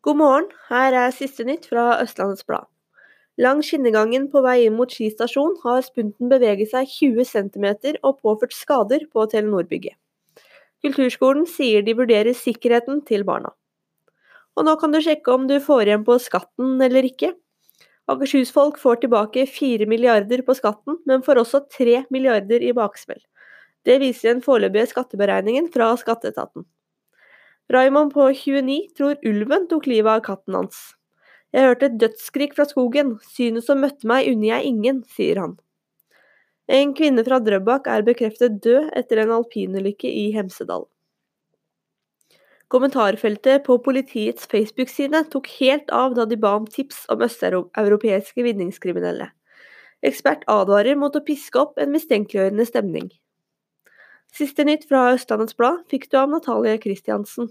God morgen, her er siste nytt fra Østlandets Blad. Langs skinnegangen på vei inn mot Ski stasjon har spunten beveget seg 20 cm og påført skader på Telenor-bygget. Kulturskolen sier de vurderer sikkerheten til barna. Og nå kan du sjekke om du får igjen på skatten eller ikke. Akershus-folk får tilbake 4 milliarder på skatten, men får også 3 milliarder i baksmell. Det viser den foreløpige skatteberegningen fra skatteetaten. Raymond på 29 tror ulven tok livet av katten hans. Jeg hørte et dødsskrik fra skogen, synet som møtte meg unner jeg ingen, sier han. En kvinne fra Drøbak er bekreftet død etter en alpinulykke i Hemsedal. Kommentarfeltet på politiets Facebook-side tok helt av da de ba om tips om østeuropeiske vinningskriminelle. Ekspert advarer mot å piske opp en mistenkeliggjørende stemning. Siste nytt fra Østlandets Blad fikk du av Natalie Christiansen.